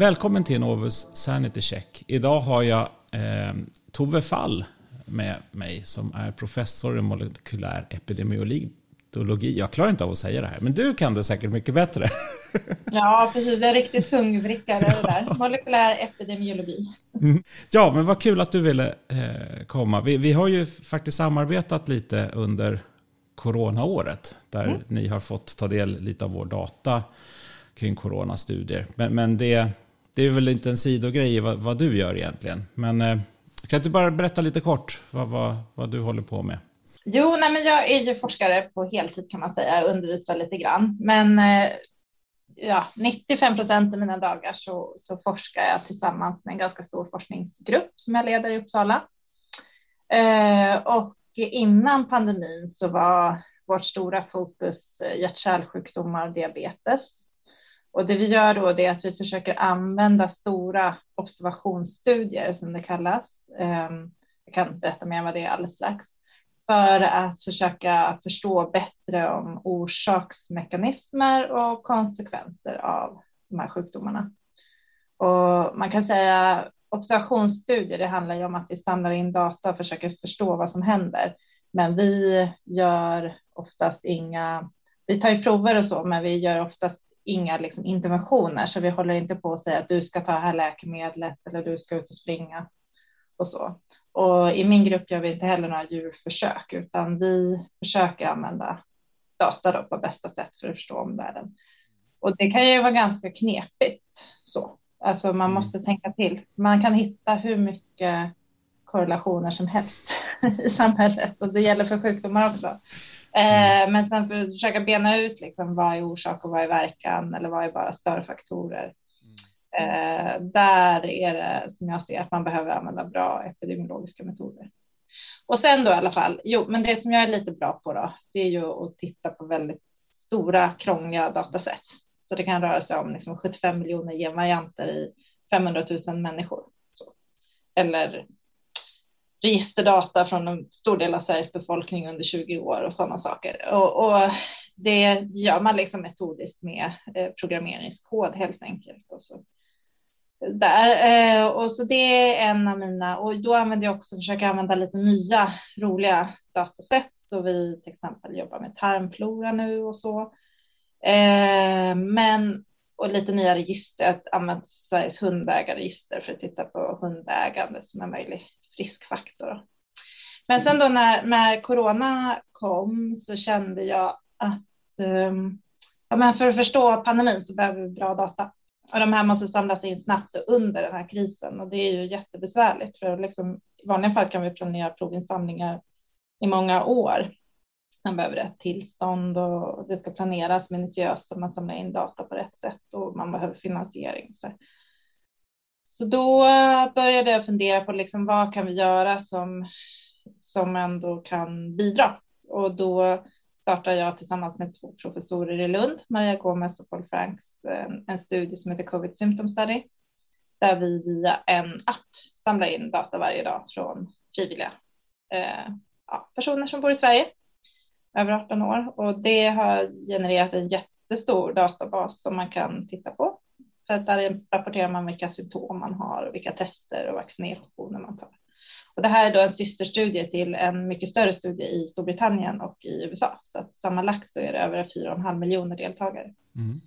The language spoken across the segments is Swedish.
Välkommen till Novus Sanity Check. Idag har jag eh, Tove Fall med mig som är professor i molekylär epidemiologi. Jag klarar inte av att säga det här, men du kan det säkert mycket bättre. Ja, precis. Jag är riktigt tungvrickare det där. Molekylär epidemiologi. Mm. Ja, men vad kul att du ville eh, komma. Vi, vi, har ju faktiskt samarbetat lite under coronaåret där mm. ni har fått ta del lite av vår data kring coronastudier. Men, men det, det är väl inte en sidogrej vad, vad du gör egentligen. Men eh, kan du bara berätta lite kort vad, vad, vad du håller på med? Jo, nej, men jag är ju forskare på heltid kan man säga, jag undervisar lite grann. Men eh, ja, 95 procent av mina dagar så, så forskar jag tillsammans med en ganska stor forskningsgrupp som jag leder i Uppsala. Eh, och innan pandemin så var vårt stora fokus eh, hjärt-kärlsjukdomar och diabetes. Och det vi gör då är att vi försöker använda stora observationsstudier som det kallas. Ehm, jag kan berätta mer vad det är alldeles strax för att försöka förstå bättre om orsaksmekanismer och konsekvenser av de här sjukdomarna. Och man kan säga observationsstudier, det handlar ju om att vi samlar in data och försöker förstå vad som händer. Men vi gör oftast inga, vi tar ju prover och så, men vi gör oftast inga liksom interventioner, så vi håller inte på att säga att du ska ta det här läkemedlet eller du ska ut och springa och så. Och i min grupp gör vi inte heller några djurförsök, utan vi försöker använda data på bästa sätt för att förstå omvärlden. Och det kan ju vara ganska knepigt så. Alltså man mm. måste tänka till. Man kan hitta hur mycket korrelationer som helst i samhället och det gäller för sjukdomar också. Mm. Eh, men sen för att försöka bena ut liksom, vad är orsak och vad är verkan eller vad är bara störfaktorer. Eh, där är det som jag ser att man behöver använda bra epidemiologiska metoder. Och sen då i alla fall, jo, men det som jag är lite bra på då, det är ju att titta på väldigt stora krångliga datasätt. Så det kan röra sig om liksom 75 miljoner genvarianter i 500 000 människor. Så. Eller registerdata från en stor del av Sveriges befolkning under 20 år och sådana saker. Och, och det gör man liksom metodiskt med eh, programmeringskod helt enkelt. Och så där. Eh, och så det är en av mina och då använder jag också försöker använda lite nya roliga datasätt. Så vi till exempel jobbar med tarmflora nu och så. Eh, men och lite nya register. Jag använt Sveriges hundägarregister för att titta på hundägande som en möjlig riskfaktor. Men sen då när, när corona kom så kände jag att ehm, ja, men för att förstå pandemin så behöver vi bra data. Och de här måste samlas in snabbt och under den här krisen och det är ju jättebesvärligt för liksom, i vanliga fall kan vi planera provinsamlingar i många år. Man behöver rätt tillstånd och det ska planeras minutiöst så man samlar in data på rätt sätt och man behöver finansiering. Så, så då började jag fundera på liksom, vad kan vi göra som, som ändå kan bidra? Och då startade jag tillsammans med två professorer i Lund, Maria Gomez och Paul Franks, en, en studie som heter Covid Symptom Study, där vi via en app samlar in data varje dag från frivilliga eh, ja, personer som bor i Sverige över 18 år och det har genererat en jättestor databas som man kan titta på. För att där rapporterar man vilka symptom man har och vilka tester och vaccinationer man tar. Och det här är då en systerstudie till en mycket större studie i Storbritannien och i USA. Så att sammanlagt så är det över 4,5 miljoner deltagare. Mm.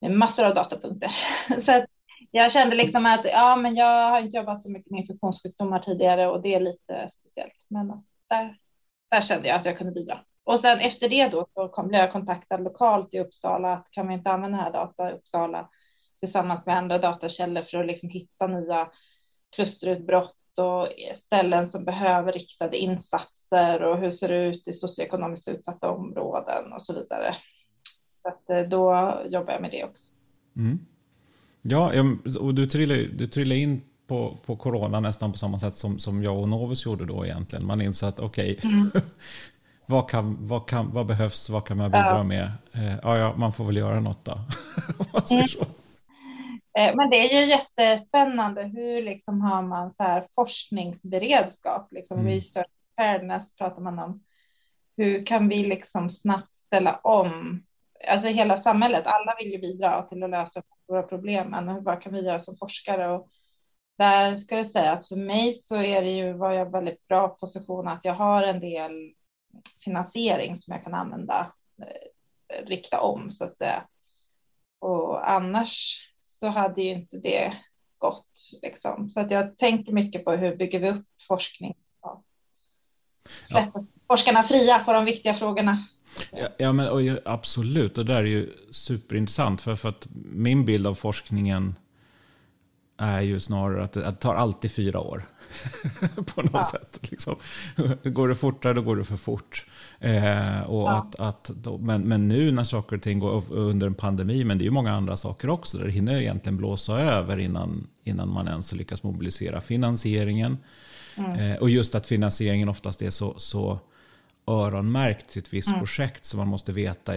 Med massor av datapunkter. så jag kände liksom att ja, men jag har inte jobbat så mycket med infektionssjukdomar tidigare och det är lite speciellt. Men där, där kände jag att jag kunde bidra. Och sen efter det då så kom, blev jag kontaktad lokalt i Uppsala att kan vi inte använda den här data i Uppsala tillsammans med andra datakällor för att liksom hitta nya klusterutbrott och ställen som behöver riktade insatser och hur ser det ut i socioekonomiskt utsatta områden och så vidare. Så att eh, då jobbar jag med det också. Mm. Ja, och du trillade, du trillade in på, på corona nästan på samma sätt som, som jag och Novus gjorde då egentligen. Man inser att okej, okay, mm. vad, kan, vad, kan, vad behövs, vad kan man bidra ja. med? Eh, ja, ja, man får väl göra något då. man säger mm. så. Eh, men det är ju jättespännande. Hur liksom har man så här forskningsberedskap? Liksom mm. Research fairness pratar man om. Hur kan vi liksom snabbt ställa om? Alltså hela samhället. Alla vill ju bidra till att lösa stora problemen vad kan vi göra som forskare? Och där ska jag säga att för mig så är det ju, var jag väldigt bra position att jag har en del finansiering som jag kan använda, eh, rikta om så att säga. Och annars så hade ju inte det gått liksom. Så att jag tänker mycket på hur bygger vi upp forskning? Ja. Släpper ja. forskarna fria på de viktiga frågorna. Ja, ja men och, absolut, och det där är ju superintressant för, för att min bild av forskningen är ju snarare att det, att det tar alltid fyra år. på något ja. sätt. Liksom. Går det fortare, då går det för fort. Eh, och ja. att, att då, men, men nu när saker och ting går under en pandemi, men det är ju många andra saker också, där det hinner egentligen blåsa över innan, innan man ens lyckas mobilisera finansieringen. Mm. Eh, och just att finansieringen oftast är så, så öronmärkt till ett visst mm. projekt som man måste veta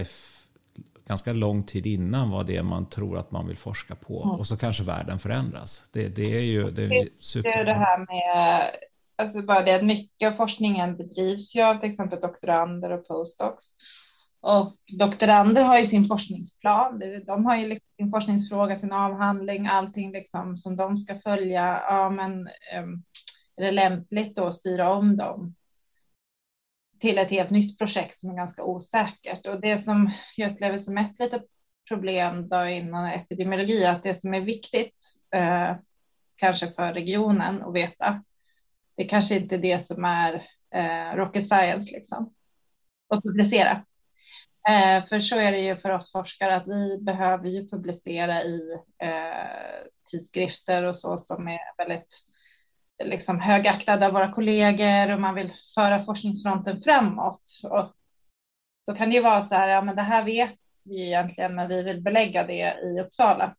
ganska lång tid innan vad det är man tror att man vill forska på. Mm. Och så kanske världen förändras. Det, det är ju det är super. Det är det här med, alltså bara det att mycket av forskningen bedrivs ju av till exempel doktorander och postdocs. Och doktorander har ju sin forskningsplan. De har ju liksom sin forskningsfråga, sin avhandling, allting liksom som de ska följa. Ja, men ehm, är det lämpligt då att styra om dem till ett helt nytt projekt som är ganska osäkert. Och det som jag upplever som ett litet problem då inom epidemiologi är att det som är viktigt, eh, kanske för regionen att veta, det kanske inte är det som är eh, rocket science liksom, att publicera. Eh, för så är det ju för oss forskare att vi behöver ju publicera i eh, tidskrifter och så som är väldigt liksom högaktade av våra kollegor och man vill föra forskningsfronten framåt. Och då kan det ju vara så här, ja men det här vet vi egentligen, men vi vill belägga det i Uppsala.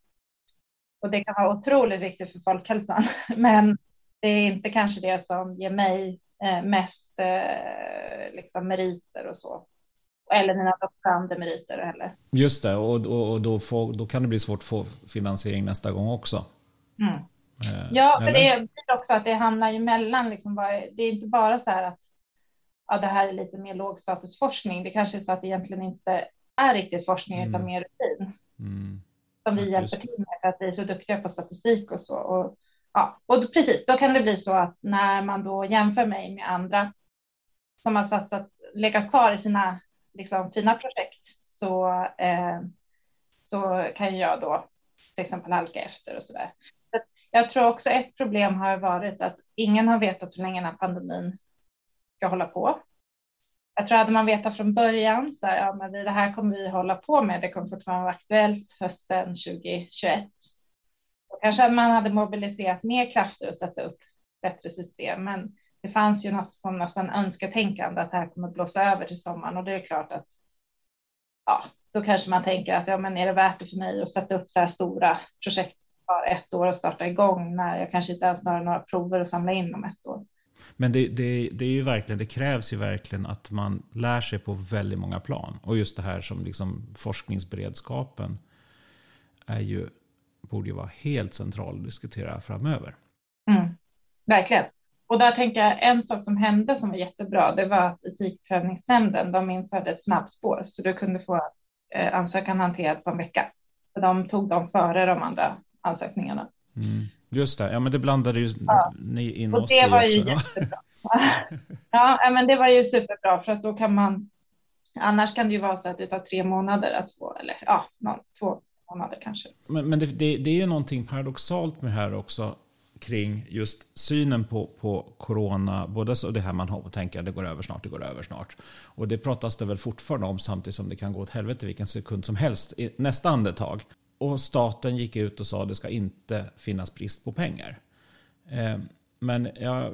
Och det kan vara otroligt viktigt för folkhälsan, men det är inte kanske det som ger mig eh, mest eh, liksom meriter och så. Eller mina doktorandemeriter heller. Just det, och, och, och då, får, då kan det bli svårt att få finansiering nästa gång också. Mm. Eh, ja, för det blir också att det hamnar ju mellan. Liksom bara, det är inte bara så här att ja, det här är lite mer lågstatusforskning. Det kanske är så att det egentligen inte är riktigt forskning mm. utan mer rutin. Mm. Som vi hjälper till med för att vi är så duktiga på statistik och så. Och, ja, och precis, då kan det bli så att när man då jämför mig med andra som har satsat, legat kvar i sina liksom, fina projekt så, eh, så kan jag då till exempel halka efter och så där. Jag tror också ett problem har varit att ingen har vetat hur länge den här pandemin ska hålla på. Jag tror hade man vetat från början så här, ja, men det här kommer vi hålla på med. Det kommer fortfarande vara aktuellt hösten 2021. Kanske man hade mobiliserat mer krafter och sätta upp bättre system, men det fanns ju något som nästan önsketänkande att det här kommer blåsa över till sommaren och det är klart att ja, då kanske man tänker att ja, men är det värt det för mig att sätta upp det här stora projektet tar ett år att starta igång när jag kanske inte ens har några prover att samla in om ett år. Men det, det, det, är ju verkligen, det krävs ju verkligen att man lär sig på väldigt många plan. Och just det här som liksom forskningsberedskapen är ju, borde ju vara helt central att diskutera framöver. Mm, verkligen. Och där tänker jag en sak som hände som var jättebra, det var att Etikprövningsnämnden, de införde snabbspår så du kunde få eh, ansökan hanterad på en vecka. De tog dem före de andra ansökningarna. Mm. Just det, ja men det blandade ju ja. ni in och oss det var ju jättebra. ja, men det var ju superbra för att då kan man, annars kan det ju vara så att det tar tre månader att få, eller ja, någon, två månader kanske. Men, men det, det, det är ju någonting paradoxalt med det här också kring just synen på, på corona, både så det här man har på att det går över snart, det går över snart. Och det pratas det väl fortfarande om samtidigt som det kan gå åt helvete vilken sekund som helst i nästa andetag och staten gick ut och sa att det ska inte finnas brist på pengar. Eh, men ja,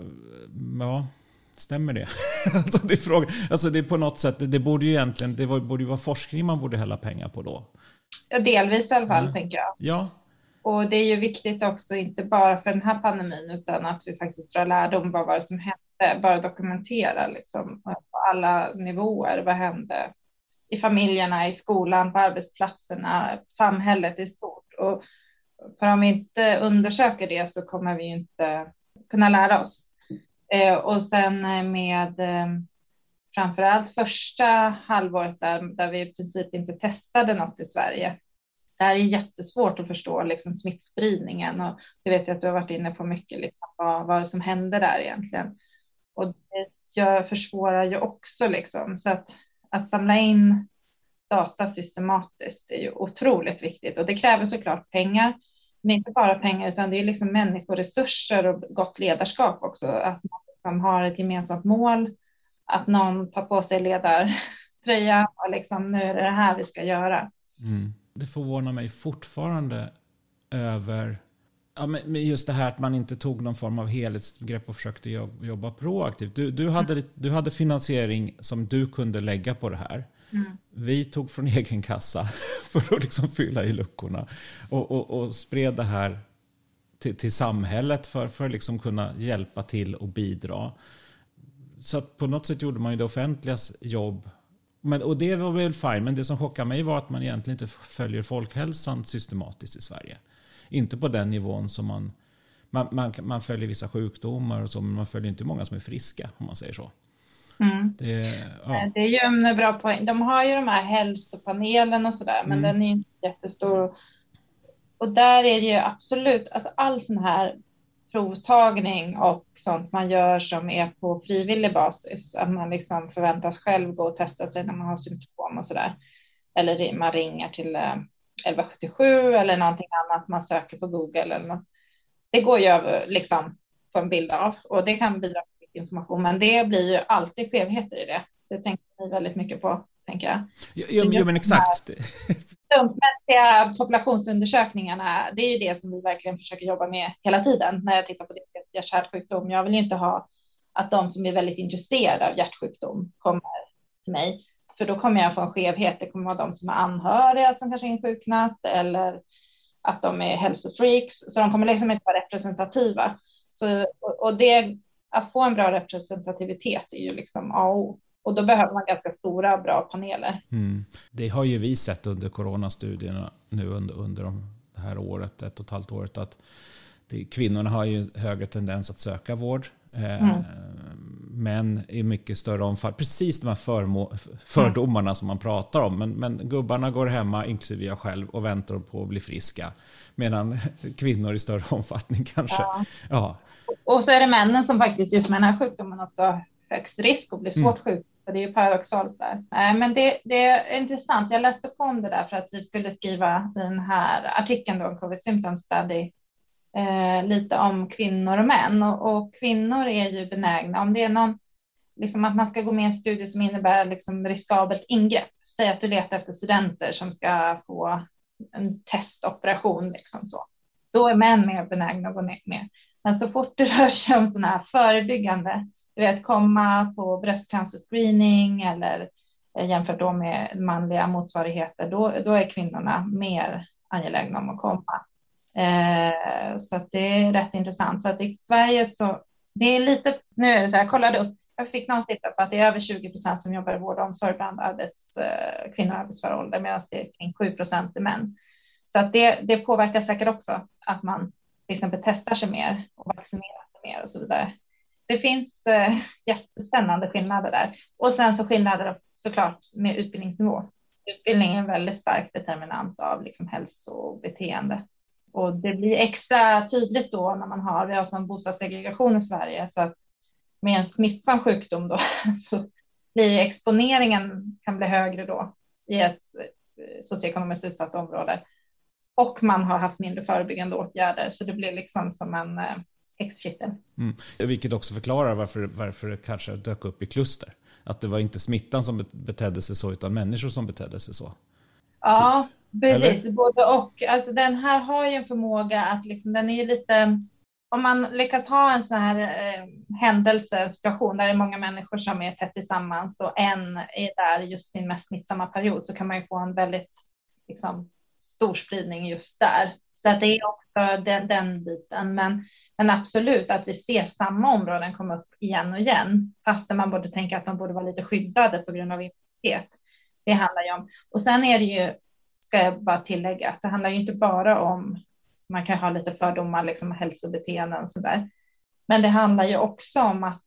ja, stämmer det? alltså, det är frågan. alltså det är på något sätt, det borde ju egentligen, det borde ju vara forskning man borde hälla pengar på då. Ja, delvis i alla fall, ja. tänker jag. Ja. Och det är ju viktigt också, inte bara för den här pandemin, utan att vi faktiskt drar lärdom vad som hände, bara dokumentera liksom på alla nivåer. Vad hände i familjerna, i skolan, på arbetsplatserna, samhället i stort. Och för om vi inte undersöker det så kommer vi inte kunna lära oss. Eh, och sen eh, med eh, framför allt första halvåret där, där vi i princip inte testade något i Sverige det här är jättesvårt att förstå liksom smittspridningen och det vet jag att du har varit inne på mycket, liksom, vad, vad som händer där egentligen. Och det gör, försvårar ju också liksom så att, att samla in data systematiskt är ju otroligt viktigt och det kräver såklart pengar. Men inte bara pengar utan det är liksom människoresurser och gott ledarskap också. Att man har ett gemensamt mål, att någon tar på sig ledartröja och liksom nu är det det här vi ska göra. Mm. Det förvånar mig fortfarande över Ja, men just det här att man inte tog någon form av helhetsgrepp och försökte jobba proaktivt. Du, du, hade, du hade finansiering som du kunde lägga på det här. Mm. Vi tog från egen kassa för att liksom fylla i luckorna och, och, och spred det här till, till samhället för, för att liksom kunna hjälpa till och bidra. Så på något sätt gjorde man ju det offentligas jobb men, och det var väl fine, men det som chockade mig var att man egentligen inte följer folkhälsan systematiskt i Sverige. Inte på den nivån som man... Man, man, man följer vissa sjukdomar och så, men man följer inte många som är friska, om man säger så. Mm. Det, ja. det, är ju en bra poäng. De har ju de här hälsopanelen och sådär, men mm. den är inte jättestor. Och där är det ju absolut, alltså all sån här provtagning och sånt man gör som är på frivillig basis, att man liksom förväntas själv gå och testa sig när man har symptom och sådär. Eller man ringer till 1177 eh, eller någonting annat man söker på Google eller något. Det går ju över liksom på en bild av och det kan bidra information, men det blir ju alltid skevheter i det. Det tänker ni väldigt mycket på, tänker jag. Jo, jo men exakt. Slumpmässiga populationsundersökningarna, det är ju det som vi verkligen försöker jobba med hela tiden när jag tittar på hjärt-hjärtsjukdom. Jag vill ju inte ha att de som är väldigt intresserade av hjärtsjukdom kommer till mig, för då kommer jag få en skevhet. Det kommer vara de som är anhöriga som kanske insjuknat eller att de är hälsofreaks, så de kommer liksom inte vara representativa. Så, och det att få en bra representativitet är ju liksom A och O. Och då behöver man ganska stora bra paneler. Mm. Det har ju vi sett under coronastudierna nu under, under det här året, ett och ett halvt året, att det, kvinnorna har ju högre tendens att söka vård. Eh, mm. Män i mycket större omfattning. Precis de här förmo, fördomarna mm. som man pratar om. Men, men gubbarna går hemma, inklusive jag själv, och väntar på att bli friska. Medan kvinnor i större omfattning kanske. Ja. ja och så är det männen som faktiskt just med den här sjukdomen också högst risk att bli svårt mm. sjuk. Så det är ju paradoxalt där. Eh, men det, det, är intressant. Jag läste på om det där för att vi skulle skriva den här artikeln då, Covid Symptom Study, eh, lite om kvinnor och män. Och, och, kvinnor är ju benägna, om det är någon, liksom att man ska gå med i en studie som innebär liksom riskabelt ingrepp. Säg att du letar efter studenter som ska få en testoperation, liksom så. Då är män mer benägna att gå med. Men så fort det rör sig om sådana här förebyggande, du vet komma på bröstcancerscreening eller eh, jämfört då med manliga motsvarigheter, då, då är kvinnorna mer angelägna om att komma. Eh, så att det är rätt intressant. Så att i Sverige så, det är lite, nu är det så här, jag kollade upp, jag fick någon siffra på att det är över 20 procent som jobbar i vård och omsorg bland arbets, eh, kvinnor i arbetsför ålder, medan det är kring 7 procent i män. Så att det, det påverkar säkert också att man till exempel testar sig mer och vaccinerar sig mer och så vidare. Det finns eh, jättespännande skillnader där. Och sen så skillnader såklart med utbildningsnivå. Utbildning är en väldigt stark determinant av liksom hälsobeteende. Och det blir extra tydligt då när man har, vi har som bostadssegregation i Sverige, så att med en smittsam sjukdom då så blir exponeringen kan bli högre då i ett eh, socioekonomiskt utsatt område och man har haft mindre förebyggande åtgärder. Så det blir liksom som en eh, häxkittel. Mm. Vilket också förklarar varför, varför det kanske dök upp i kluster. Att det var inte smittan som betedde sig så, utan människor som betedde sig så. Ja, typ. precis. Eller? Både och. Alltså, den här har ju en förmåga att liksom, den är lite... Om man lyckas ha en sån här eh, händelse, situation där det är många människor som är tätt tillsammans och en är där just sin mest smittsamma period så kan man ju få en väldigt liksom, stor spridning just där. Så att det är också den, den biten. Men, men absolut att vi ser samma områden komma upp igen och igen, fastän man borde tänka att de borde vara lite skyddade på grund av immunitet. Det handlar ju om. Och sen är det ju, ska jag bara tillägga, att det handlar ju inte bara om, man kan ha lite fördomar, liksom hälsobeteenden och så där. Men det handlar ju också om att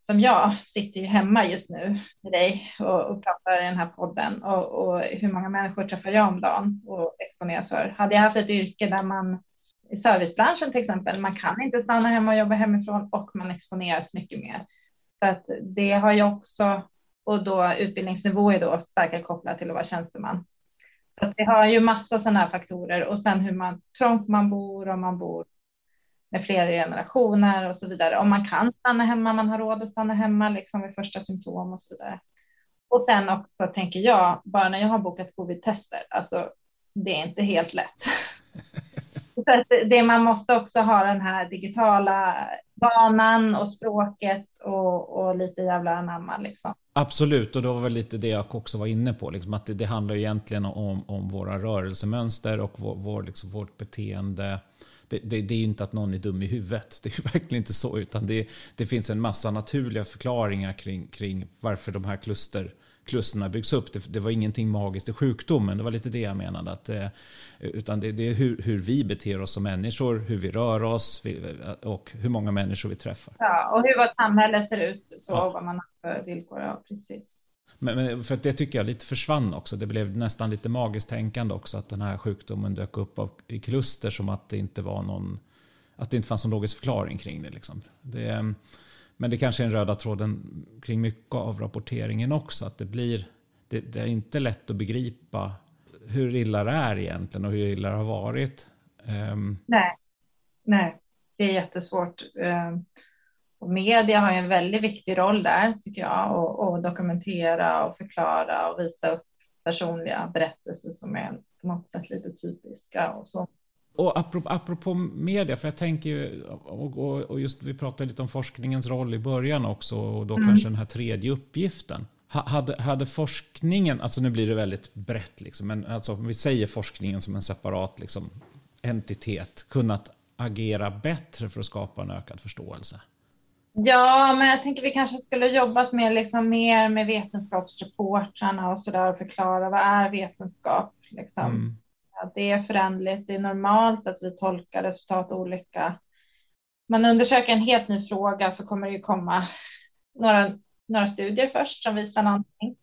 som jag sitter ju hemma just nu med dig och, och pratar i den här podden och, och, hur många människor träffar jag om dagen och exponeras för. Hade jag haft ett yrke där man i servicebranschen till exempel, man kan inte stanna hemma och jobba hemifrån och man exponeras mycket mer. Så att det har ju också, och då utbildningsnivå är då starkare kopplat till att vara tjänsteman. Så att det har ju massa sådana här faktorer och sen hur man trångt man bor, om man bor med flera generationer och så vidare. Om man kan stanna hemma, man har råd att stanna hemma liksom vid första symptom och så vidare. Och sen också tänker jag, bara när jag har bokat covid-tester, alltså det är inte helt lätt. Så det man måste också ha den här digitala vanan och språket och, och lite jävla anamma liksom. Absolut, och det var väl lite det jag också var inne på. Liksom, att det, det handlar egentligen om, om våra rörelsemönster och vår, vår, liksom, vårt beteende det, det, det, är ju inte att någon är dum i huvudet. Det är verkligen inte så. Utan det, det finns en massa naturliga förklaringar kring, kring varför de här kluster, klusterna byggs upp. Det, det, var ingenting magiskt i sjukdomen. Det var lite det jag menade. Att, eh, utan det, det är hur, hur, vi beter oss som människor, hur vi rör oss och hur många människor vi träffar. Ja, och hur vårt samhälle ser ut. Så ja. vad man har för villkor. Ja, precis. Men, men, för det tycker jag lite försvann också. Det blev nästan lite magiskt tänkande också att den här sjukdomen dök upp av, i kluster som att det inte var någon att det inte fanns någon logisk förklaring kring det. Liksom. det men det kanske är den röda tråden kring mycket av rapporteringen också. Att det blir det, det, är inte lätt att begripa hur illa det är egentligen och hur illa det har varit. Um, nej, nej, det är jättesvårt. Ehm. Och media har en väldigt viktig roll där tycker jag och, och dokumentera och förklara och visa upp personliga berättelser som är på något sätt lite typiska och så. Och apropå, apropå media, för jag tänker ju, och, och, och, just vi pratade lite om forskningens roll i början också och då mm. kanske den här tredje uppgiften. Hade, hade forskningen, alltså nu blir det väldigt brett, liksom, men alltså om vi säger forskningen som en separat liksom, entitet, kunnat agera bättre för att skapa en ökad förståelse? Ja, men jag tänker vi kanske skulle jobbat med liksom mer med vetenskapsreportrarna och så där och förklara vad är vetenskap? Liksom. Mm. Ja, det är förändligt. Det är normalt att vi tolkar resultat olika. Man undersöker en helt ny fråga så kommer det ju komma några, några studier först som visar någonting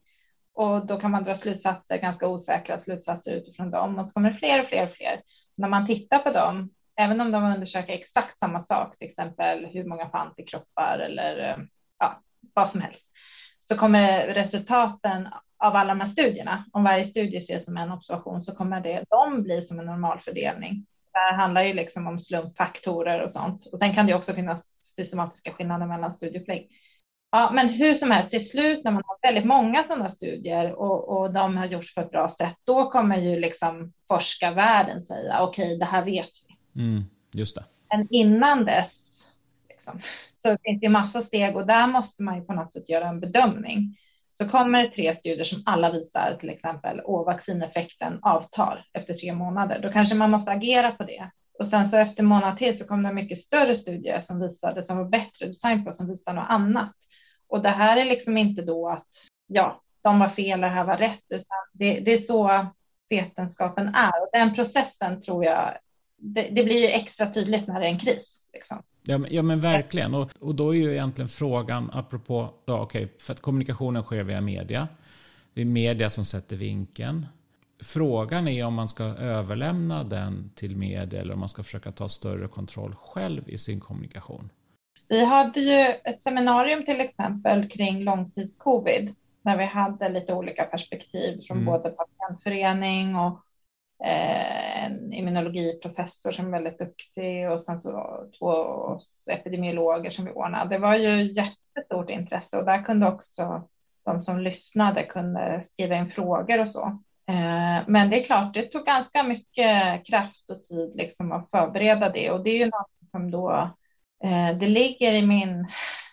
och då kan man dra slutsatser, ganska osäkra slutsatser utifrån dem och så kommer det fler och fler och fler. När man tittar på dem även om de undersöker exakt samma sak, till exempel hur många får antikroppar eller eh, ja, vad som helst, så kommer resultaten av alla de här studierna, om varje studie ses som en observation, så kommer det, de bli som en normalfördelning. Det handlar ju liksom om slumpfaktorer och sånt. Och sen kan det också finnas systematiska skillnader mellan studieupplägg. Ja, men hur som helst, till slut när man har väldigt många sådana studier och, och de har gjorts på ett bra sätt, då kommer ju liksom forskarvärlden säga okej, okay, det här vet vi. Mm, just det. Men innan dess liksom, så finns det massa steg och där måste man ju på något sätt göra en bedömning. Så kommer det tre studier som alla visar till exempel och vaccineffekten avtar efter tre månader. Då kanske man måste agera på det. Och sen så efter månad till så kom det en mycket större studie som visade som var bättre design på som visar något annat. Och det här är liksom inte då att ja, de var fel och det här var rätt, utan det, det är så vetenskapen är och den processen tror jag det, det, blir ju extra tydligt när det är en kris. Liksom. Ja, men, ja, men verkligen. Och, och då är ju egentligen frågan, apropå, ja, okay, för att kommunikationen sker via media. Det är media som sätter vinkeln. Frågan är om man ska överlämna den till media eller om man ska försöka ta större kontroll själv i sin kommunikation. Vi hade ju ett seminarium till exempel kring långtidscovid när vi hade lite olika perspektiv från mm. både patientförening och Eh, en immunologiprofessor som är väldigt duktig och sen så två epidemiologer som vi ordnade. Det var ju jättestort intresse och där kunde också de som lyssnade kunde skriva in frågor och så. Eh, men det är klart, det tog ganska mycket kraft och tid liksom att förbereda det och det är ju något som då eh, det ligger i min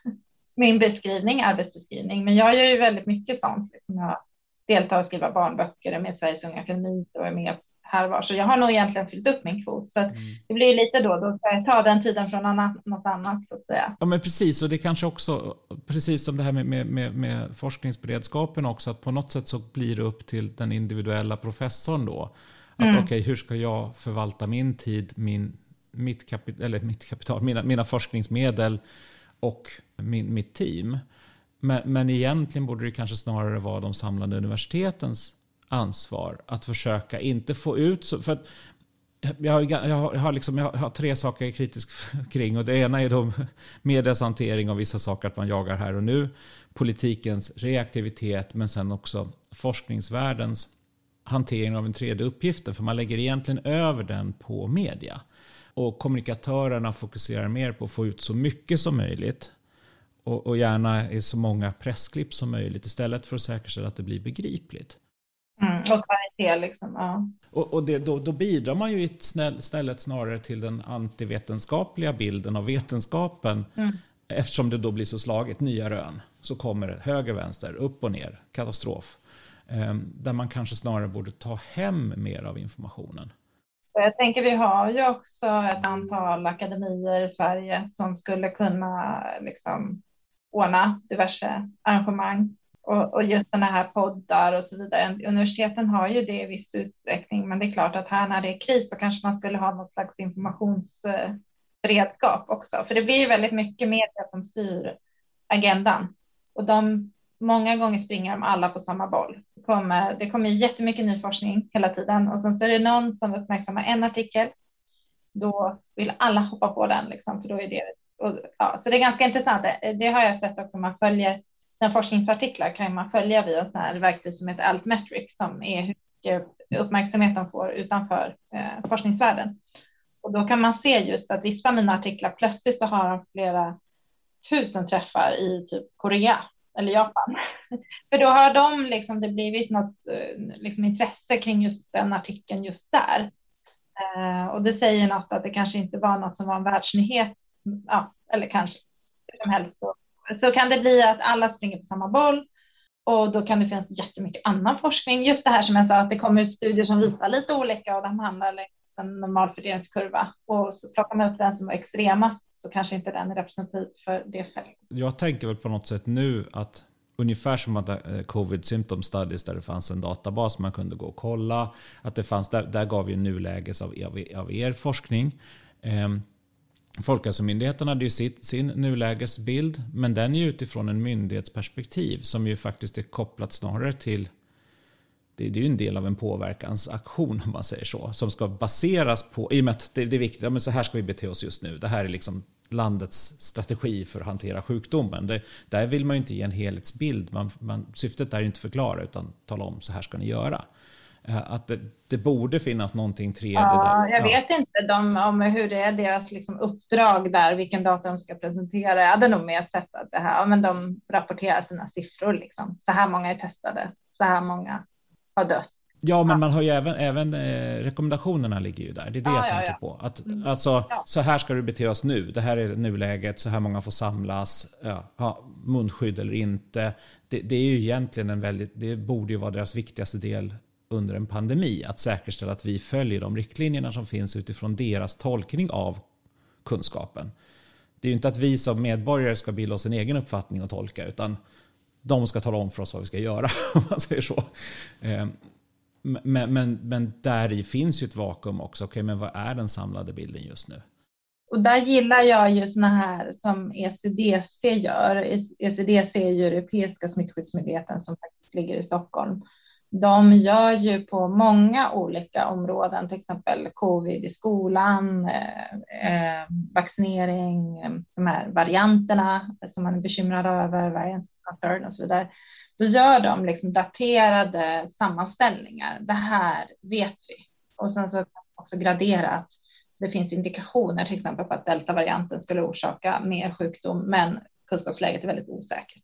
min beskrivning, arbetsbeskrivning, men jag gör ju väldigt mycket sånt. Liksom jag deltar och skriver barnböcker med Sveriges Unga Akademi och är med här var. Så jag har nog egentligen fyllt upp min kvot. Så mm. det blir lite då, då jag ta den tiden från annat, något annat så att säga. Ja men precis, och det kanske också, precis som det här med, med, med, med forskningsberedskapen också, att på något sätt så blir det upp till den individuella professorn då. Att mm. okej, okay, hur ska jag förvalta min tid, min, mitt, kapit eller mitt kapital, mina, mina forskningsmedel och min, mitt team. Men, men egentligen borde det kanske snarare vara de samlade universitetens ansvar att försöka inte få ut... Så, för att jag har, jag, har, liksom, jag har tre saker jag är kritisk kring. Och det ena är då medias hantering av vissa saker, att man jagar här och nu. Politikens reaktivitet, men sen också forskningsvärldens hantering av den tredje uppgiften. För man lägger egentligen över den på media. Och kommunikatörerna fokuserar mer på att få ut så mycket som möjligt. Och, och gärna i så många pressklipp som möjligt istället för att säkerställa att det blir begripligt. Mm, och kvalitet liksom. Ja. Och, och det, då, då, bidrar man ju istället snarare till den antivetenskapliga bilden av vetenskapen. Mm. Eftersom det då blir så slaget, nya rön. Så kommer höger, vänster, upp och ner, katastrof. Ehm, där man kanske snarare borde ta hem mer av informationen. Jag tänker vi har ju också ett antal akademier i Sverige som skulle kunna liksom ordna diverse arrangemang och, och just sådana här poddar och så vidare. Universiteten har ju det i viss utsträckning, men det är klart att här när det är kris så kanske man skulle ha något slags informationsberedskap också, för det blir ju väldigt mycket media som styr agendan och de många gånger springer de alla på samma boll. Det kommer, det kommer jättemycket ny forskning hela tiden och sen så är det någon som uppmärksammar en artikel. Då vill alla hoppa på den liksom, för då är det. Och, ja, så det är ganska intressant. Det, det har jag sett också. Man följer sina forskningsartiklar kan man följa via sådana här verktyg som heter Altmetric som är hur mycket uppmärksamhet de får utanför eh, forskningsvärlden. Och då kan man se just att vissa av mina artiklar plötsligt så har de flera tusen träffar i typ Korea eller Japan. För då har de liksom, det blivit något eh, liksom, intresse kring just den artikeln just där. Eh, och det säger något att det kanske inte var något som var en världsnyhet. Ja, eller kanske hur som helst. Och så kan det bli att alla springer på samma boll och då kan det finnas jättemycket annan forskning. Just det här som jag sa, att det kommer ut studier som visar lite olika och de hamnar längs en normal fördelningskurva. och så plockar man upp den som är extremast så kanske inte den är representativ för det fältet. Jag tänker väl på något sätt nu att ungefär som att eh, Covid Symptom Studies där det fanns en databas man kunde gå och kolla. Att det fanns, där, där gav ju nuläges av, av, av er forskning. Ehm, Folkhälsomyndigheten hade ju sitt, sin nulägesbild, men den är ju utifrån en myndighetsperspektiv som ju faktiskt är kopplat snarare till det, det är ju en del av en påverkansaktion om man säger så, som ska baseras på, i och med att det, det är viktigt, ja, men så här ska vi bete oss just nu. Det här är liksom landets strategi för att hantera sjukdomen. Det, där vill man ju inte ge en helhetsbild. Man, man, syftet är ju inte att förklara utan tala om så här ska ni göra. Eh, att det, det borde finnas någonting tredje ja, där. Jag ja. vet inte de, om hur det är deras liksom uppdrag där, vilken data de ska presentera. Jag hade nog mer sett att det här, ja, men de rapporterar sina siffror liksom. Så här många är testade, så här många har dött. Ja, men man har ju även, även eh, rekommendationerna ligger ju där. Det är det ja, jag ja, tänker ja. på. Att, mm. Alltså, så här ska du bete oss nu. Det här är nuläget. Så här många får samlas. Ja, munskydd eller inte. Det, det, är ju egentligen en väldigt, det borde ju vara deras viktigaste del under en pandemi. Att säkerställa att vi följer de riktlinjerna som finns utifrån deras tolkning av kunskapen. Det är ju inte att vi som medborgare ska bilda oss en egen uppfattning och tolka, utan de ska tala om för oss vad vi ska göra, om man säger så. Ehm, men, men, men där i finns ju ett vakuum också. Okej, men vad är den samlade bilden just nu? Och där gillar jag ju såna här som ECDC gör. ECDC är ju Europeiska smittskyddsmyndigheten som faktiskt ligger i Stockholm de gör ju på många olika områden, till exempel covid i skolan, eh, eh vaccinering, de här varianterna som man är bekymrad över, variants concern och så vidare. Då gör de liksom daterade sammanställningar. Det här vet vi. Och sen så kan man också gradera att det finns indikationer, till exempel på att deltavarianten skulle orsaka mer sjukdom, men kunskapsläget är väldigt osäkert.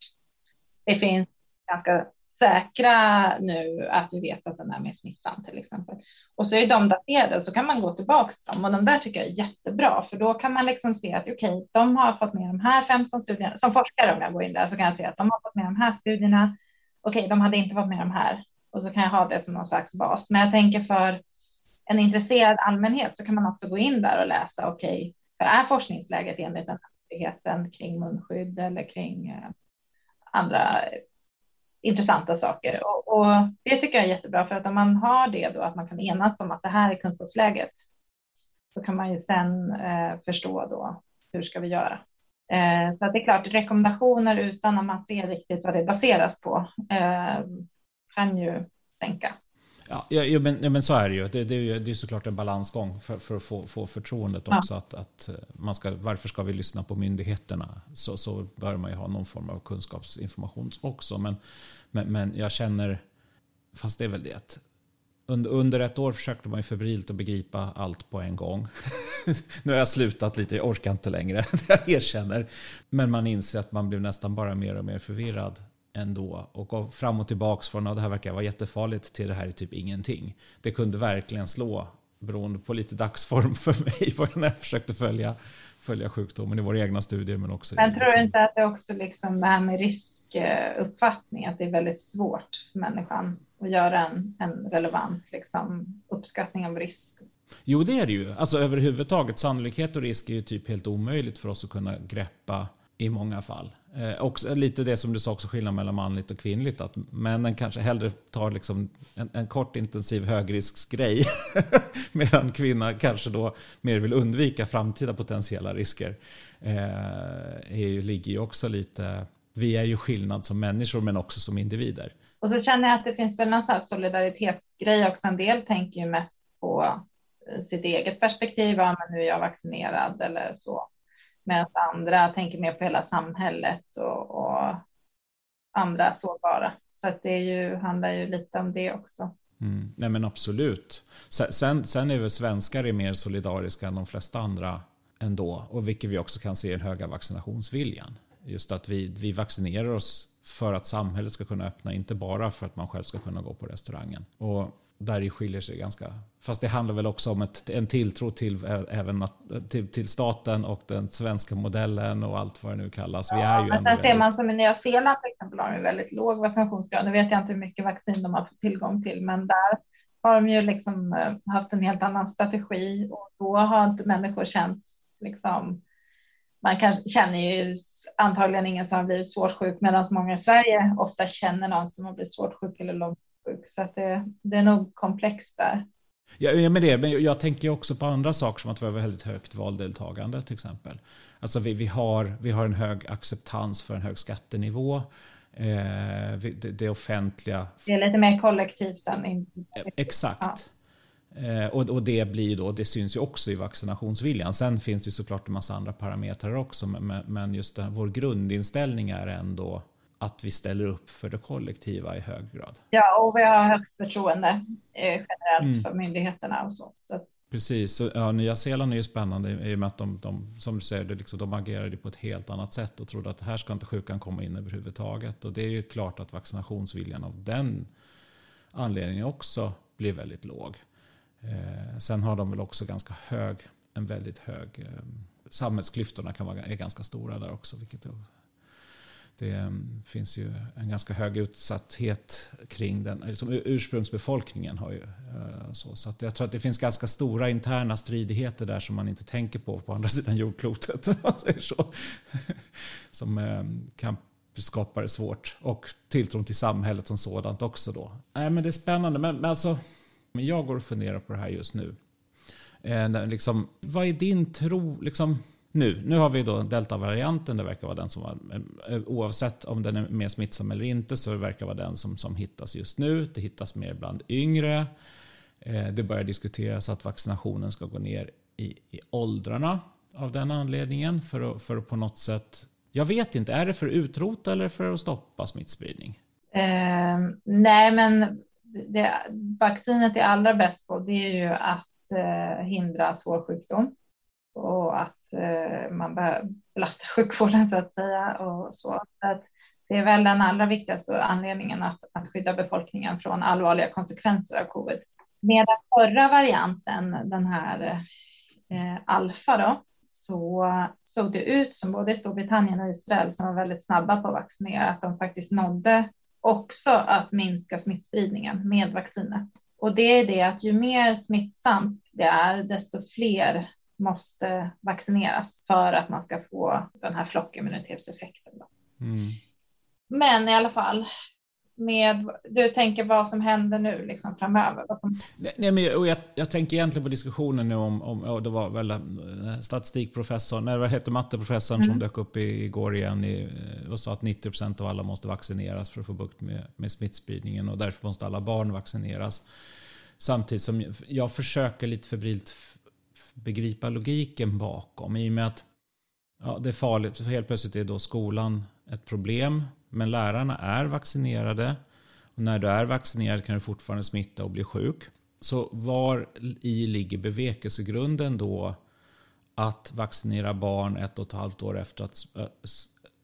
Det finns ganska säkra nu att vi vet att den är mer smittsam till exempel. Och så är de daterade och så kan man gå tillbaka till dem och de där tycker jag är jättebra för då kan man liksom se att okej, okay, de har fått med de här 15 studierna. Som forskare om jag går in där så kan jag se att de har fått med de här studierna. Okej, okay, de hade inte fått med de här och så kan jag ha det som någon slags bas. Men jag tänker för en intresserad allmänhet så kan man också gå in där och läsa. Okej, okay, för är forskningsläget enligt den här kring munskydd eller kring eh, andra intressanta saker. Och, och, det tycker jag är jättebra för att om man har det då att man kan enas om att det här är kunskapsläget så kan man ju sen eh, förstå då hur ska vi göra. Eh, så att det är klart, rekommendationer utan att man ser riktigt vad det baseras på eh, kan ju sänka. Ja, ja, men, ja, men så är det ju. Det, det, är ju det är såklart en balansgång för, för att få, få förtroendet också. Ja. Att, att eh, man ska, varför ska vi lyssna på myndigheterna? Så, så bör man ju ha någon form av kunskapsinformation också. Men, men, men jag känner, fast det är väl det, under, under ett år försökte man ju febrilt att begripa allt på en gång. nu har jag slutat lite, jag orkar inte längre, jag erkänner. Men man inser att man blir nästan bara mer och mer förvirrad ändå. Och fram och tillbaks från att det här verkar vara jättefarligt till det här är typ ingenting. Det kunde verkligen slå beroende på lite dagsform för mig när jag försökte följa, följa sjukdomen i våra egna studier. Men, också men tror du inte att det också liksom här med riskuppfattning, att det är väldigt svårt för människan att göra en, en relevant liksom, uppskattning av risk? Jo, det är det ju. Alltså överhuvudtaget, sannolikhet och risk är ju typ helt omöjligt för oss att kunna greppa i många fall. Eh, också lite det som du sa också, skillnad mellan manligt och kvinnligt. Att männen kanske hellre tar liksom en, en kort intensiv högrisksgrej. medan kvinnan kanske då mer vill undvika framtida potentiella risker. Eh, EU ligger ju också lite... Vi är ju skillnad som människor men också som individer. Och så känner jag att det finns väl någon så solidaritetsgrej också. En del tänker ju mest på eh, sitt eget perspektiv. Ja, men nu är jag vaccinerad eller så. Medan andra tänker mer på hela samhället och, och andra sårbara. Så att det ju, handlar ju lite om det också. Mm. Nej men absolut. Sen, sen är väl svenskar är mer solidariska än de flesta andra ändå. Och vilket vi också kan se i den höga vaccinationsviljan. Just att vi, vi vaccinerar oss för att samhället ska kunna öppna, inte bara för att man själv ska kunna gå på restaurangen. Och där skiljer sig ganska... Fast det handlar väl också om ett, en tilltro till, även till, till, staten och den svenska modellen och allt vad det nu kallas. Vi är ju men sen ser man som i Nya Zeeland till exempel har en väldigt låg vaccinationsgrad. Nu vet jag inte hur mycket vaccin de har fått tillgång till, men där har de ju liksom eh, haft en helt annan strategi och då har inte människor känt liksom man kan, känner ju antagligen ingen som har blivit svårt sjuk medan många i Sverige ofta känner någon som har blivit svårt sjuk eller långt sjuk. Så att det, det är nog komplext där. Ja, med det, men jag tänker också på andra saker som att vi har väldigt högt valdeltagande till exempel. Alltså vi, vi, har, vi har en hög acceptans för en hög skattenivå. Eh, det, det offentliga. Det är lite mer kollektivt än Exakt. Ja. Eh, och, och, det blir då, det syns ju också i vaccinationsviljan. Sen finns det såklart en massa andra parametrar också, men, men just den, vår grundinställning är ändå att vi ställer upp för det kollektiva i hög grad. Ja, och vi har högt förtroende eh, generellt mm. för myndigheterna och så. så. Precis, så, ja, Nya Zeeland är ju spännande i och med att de, de som du säger, det liksom, de agerade på ett helt annat sätt och trodde att här ska inte sjukan komma in överhuvudtaget. Och det är ju klart att vaccinationsviljan av den anledningen också blir väldigt låg. Eh, sen har de väl också ganska hög, en väldigt hög, eh, samhällsklyftorna kan vara, är ganska stora där också. Vilket det finns ju en ganska hög utsatthet kring den. Liksom ursprungsbefolkningen har ju eh, så. Så jag tror att det finns ganska stora interna stridigheter där som man inte tänker på på andra sidan jordklotet. så. Som eh, kan skapa det svårt. Och tilltron till samhället som sådant också då. Nej men det är spännande. Men, men alltså jag går och funderar på det här just nu. Eh, liksom, vad är din tro? Liksom, nu, nu har vi då deltavarianten, det verkar vara den som var, eh, oavsett om den är mer smittsam eller inte, så det verkar vara den som, som hittas just nu. Det hittas mer bland yngre. Eh, det börjar diskuteras att vaccinationen ska gå ner i, i åldrarna av den anledningen för att, för att på något sätt jag vet inte, är det för att utrota eller för att stoppa smittspridning? Eh, nej, men det vaccinet är allra bäst på det är ju att eh, hindra svår sjukdom och att eh, man bör belasta sjukvården så att säga och så. Att det är väl den allra viktigaste anledningen att, att skydda befolkningen från allvarliga konsekvenser av covid. Med den förra varianten, den här eh, alfa då, så såg det ut som både Storbritannien och Israel som var väldigt snabba på att vaccinera, att de faktiskt nådde också att minska smittspridningen med vaccinet. Och det är det att ju mer smittsamt det är, desto fler måste vaccineras för att man ska få den här flockimmunitetseffekten. Mm. Men i alla fall, med, du tänker vad som händer nu liksom framöver? Nej, men jag, jag, tänker egentligen på diskussionen nu om, om det var väl eh, statistikprofessorn, nej vad hette matteprofessorn mm. som dök upp igår igen i, och sa att 90% av alla måste vaccineras för att få bukt med, med smittspridningen och därför måste alla barn vaccineras. Samtidigt som jag försöker lite febrilt begripa logiken bakom i och med att ja, det är farligt. För helt plötsligt är då skolan ett problem. Men lärarna är vaccinerade. Och när du är vaccinerad kan du fortfarande smitta och bli sjuk. Så var i ligger bevekelsegrunden då att vaccinera barn ett och ett halvt år efter att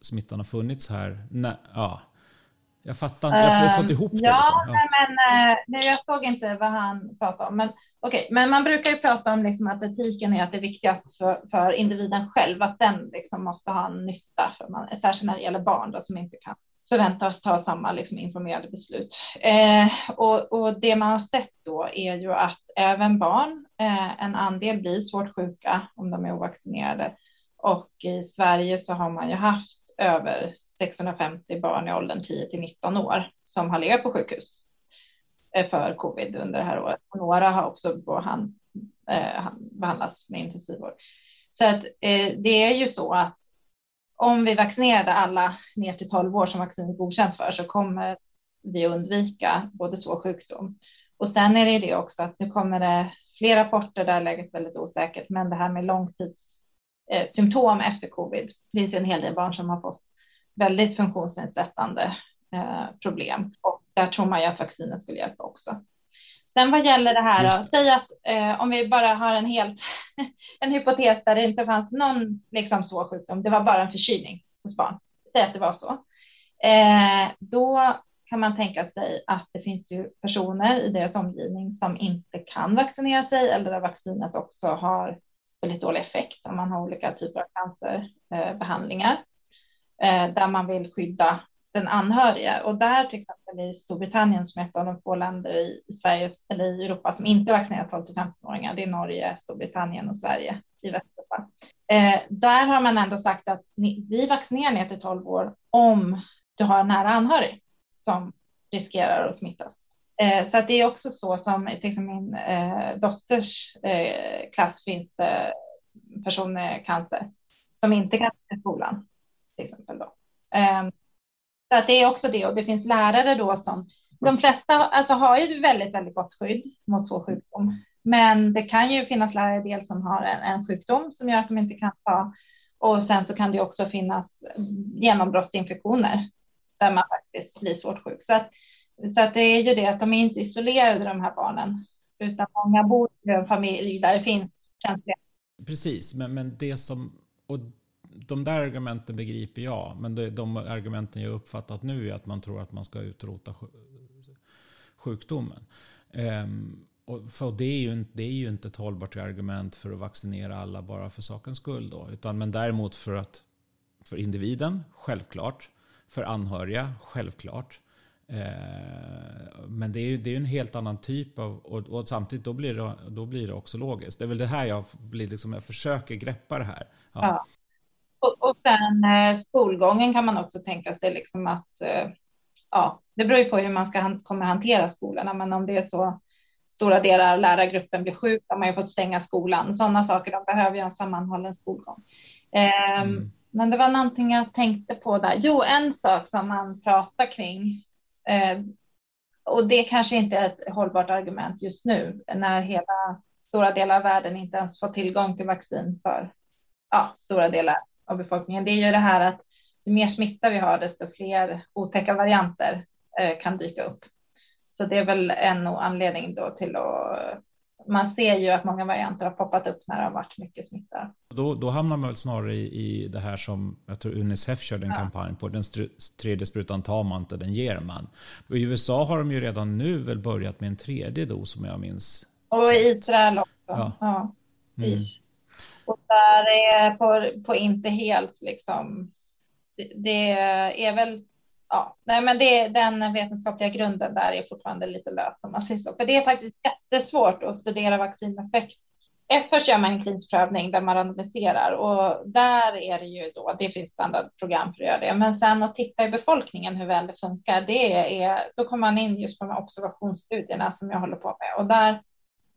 smittan har funnits här? Nej, ja. Jag fattar inte, jag har fått ihop det. Ja, liksom. ja. men eh, nej, jag såg inte vad han pratade om. Men, okay. men man brukar ju prata om liksom att etiken är att det är viktigast för, för individen själv, att den liksom måste ha en nytta, för man, särskilt när det gäller barn då, som inte kan förväntas ta samma liksom, informerade beslut. Eh, och, och, det man har sett då är ju att även barn, eh, en andel blir svårt sjuka om de är ovaccinerade. Och i Sverige så har man ju haft över 650 barn i åldern 10 till 19 år som har legat på sjukhus eh, för covid under det här året. Och några har också eh, behandlats med intensivvård. Så att eh, det är ju så att om vi vaccinerade alla ner till 12 år som vaccinet är godkänt för så kommer vi undvika både svår sjukdom. Och sen är det det också att nu kommer det fler rapporter där läget är väldigt osäkert, men det här med långtids eh, symptom efter covid. Det finns ju en hel del barn som har fått väldigt funktionsnedsättande eh, problem och där tror man ju att vaccinet skulle hjälpa också. Sen vad gäller det här, säg att eh, om vi bara har en helt en hypotes där det inte fanns någon liksom svår sjukdom, det var bara en förkylning hos barn. Säg att det var så. Eh, då kan man tänka sig att det finns ju personer i deras omgivning som inte kan vaccinera sig eller där vaccinet också har väldigt dålig effekt om man har olika typer av cancerbehandlingar eh, där man vill skydda den anhöriga. Och där till exempel i Storbritannien som är ett av de få länder i Sverige eller i Europa som inte vaccinerar 12 till 15-åringar. Det är Norge, Storbritannien och Sverige i Västeuropa. Eh, där har man ändå sagt att ni, vi vaccinerar ner till 12 år om du har en nära anhörig som riskerar att smittas. Eh, så att det är också så som till min eh, dotters eh, klass finns det personer med cancer som inte kan gå i skolan till exempel då. Eh, så att det är också det och det finns lärare då som de flesta alltså, har ju väldigt, väldigt gott skydd mot svår sjukdom. Men det kan ju finnas lärare del som har en, en sjukdom som gör att de inte kan ta och sen så kan det också finnas genombrottsinfektioner där man faktiskt blir svårt sjuk. Så att så att det är ju det att de är inte isolerade de här barnen, utan många bor i en familj där det finns känsliga. Precis, men, men det som, och de där argumenten begriper jag, men det, de argumenten jag uppfattat nu är att man tror att man ska utrota sjukdomen. Um, och för det är, ju, det är ju inte ett hållbart argument för att vaccinera alla bara för sakens skull. Då, utan, men däremot för att för individen, självklart. För anhöriga, självklart. Eh, men det är ju det är en helt annan typ av, och, och, samtidigt då blir, det, då blir det också logiskt. Det är väl det här jag blir liksom, jag försöker greppa det här. Ja. ja. Och, och sen eh, skolgången kan man också tänka sig liksom att, eh, ja, det beror ju på hur man ska kommer hantera skolorna, men om det är så stora delar av lärargruppen blir sjuk, har man ju fått stänga skolan. Sådana saker, de behöver ju en sammanhållen skolgång. Eh, mm. Men det var någonting jag tänkte på där. Jo, en sak som man pratar kring Eh, och det kanske inte är ett hållbart argument just nu när hela stora delar av världen inte ens får tillgång till vaccin för ja, stora delar av befolkningen. Det är ju det här att ju mer smitta vi har, desto fler otäcka varianter eh, kan dyka upp. Så det är väl en anledning då till att man ser ju att många varianter har poppat upp när det har varit mycket smitta. Då, då hamnar man väl snarare i, i det här som jag tror Unicef körde en ja. kampanj på. Den tredje sprutan tar man inte, den ger man. I USA har de ju redan nu väl börjat med en tredje dos om jag minns. Och i Israel också. Ja. ja. Mm. Och där är på, på inte helt liksom. Det, det är väl ja, nej, men det, den vetenskapliga grunden där är fortfarande lite lös om man säger så. För det är faktiskt jättesvårt att studera vaccineffekt först gör man en klinisk prövning där man randomiserar och där är det ju då, det finns standardprogram för att göra det. Men sen att titta i befolkningen hur väl det funkar, det är, då kommer man in just på de observationsstudierna som jag håller på med och där